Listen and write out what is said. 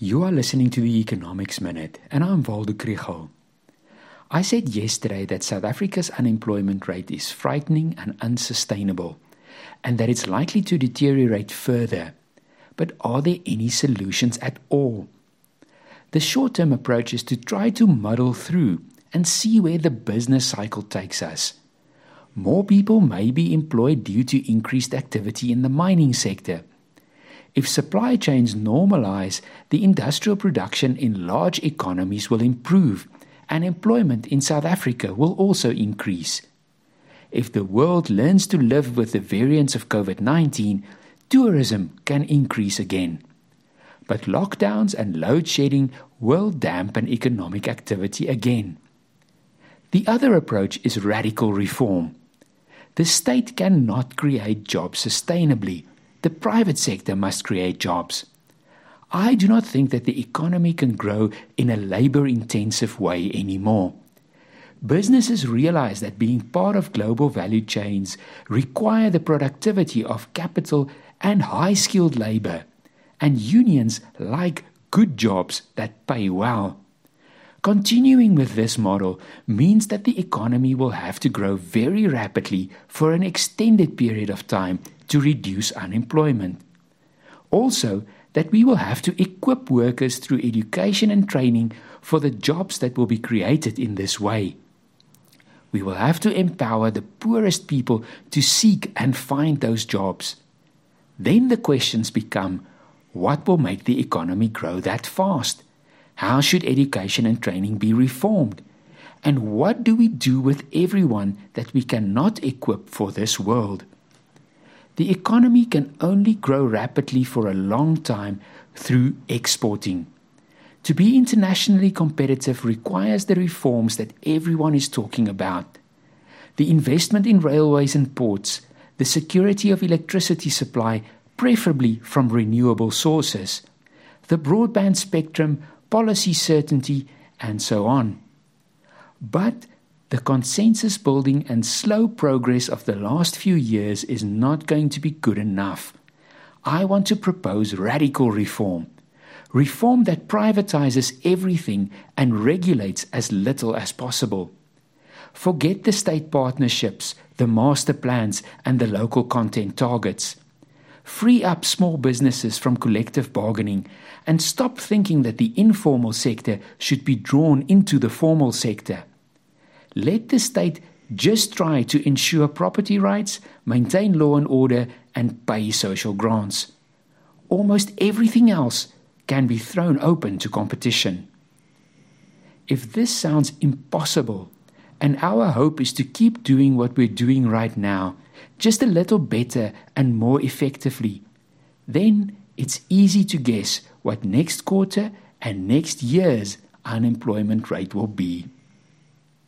You are listening to the Economics Minute, and I'm Waldo Krugell. I said yesterday that South Africa's unemployment rate is frightening and unsustainable, and that it's likely to deteriorate further. But are there any solutions at all? The short term approach is to try to muddle through and see where the business cycle takes us. More people may be employed due to increased activity in the mining sector if supply chains normalize, the industrial production in large economies will improve and employment in South Africa will also increase. If the world learns to live with the variants of COVID 19, tourism can increase again. But lockdowns and load shedding will dampen economic activity again. The other approach is radical reform. The state cannot create jobs sustainably the private sector must create jobs. I do not think that the economy can grow in a labor intensive way anymore. Businesses realize that being part of global value chains require the productivity of capital and high skilled labor, and unions like good jobs that pay well. Continuing with this model means that the economy will have to grow very rapidly for an extended period of time to reduce unemployment. Also, that we will have to equip workers through education and training for the jobs that will be created in this way. We will have to empower the poorest people to seek and find those jobs. Then the questions become what will make the economy grow that fast? How should education and training be reformed? And what do we do with everyone that we cannot equip for this world? The economy can only grow rapidly for a long time through exporting. To be internationally competitive requires the reforms that everyone is talking about. The investment in railways and ports, the security of electricity supply, preferably from renewable sources, the broadband spectrum, policy certainty, and so on. But the consensus building and slow progress of the last few years is not going to be good enough. I want to propose radical reform. Reform that privatizes everything and regulates as little as possible. Forget the state partnerships, the master plans, and the local content targets. Free up small businesses from collective bargaining and stop thinking that the informal sector should be drawn into the formal sector. Let the state just try to ensure property rights, maintain law and order, and pay social grants. Almost everything else can be thrown open to competition. If this sounds impossible, and our hope is to keep doing what we're doing right now, just a little better and more effectively, then it's easy to guess what next quarter and next year's unemployment rate will be.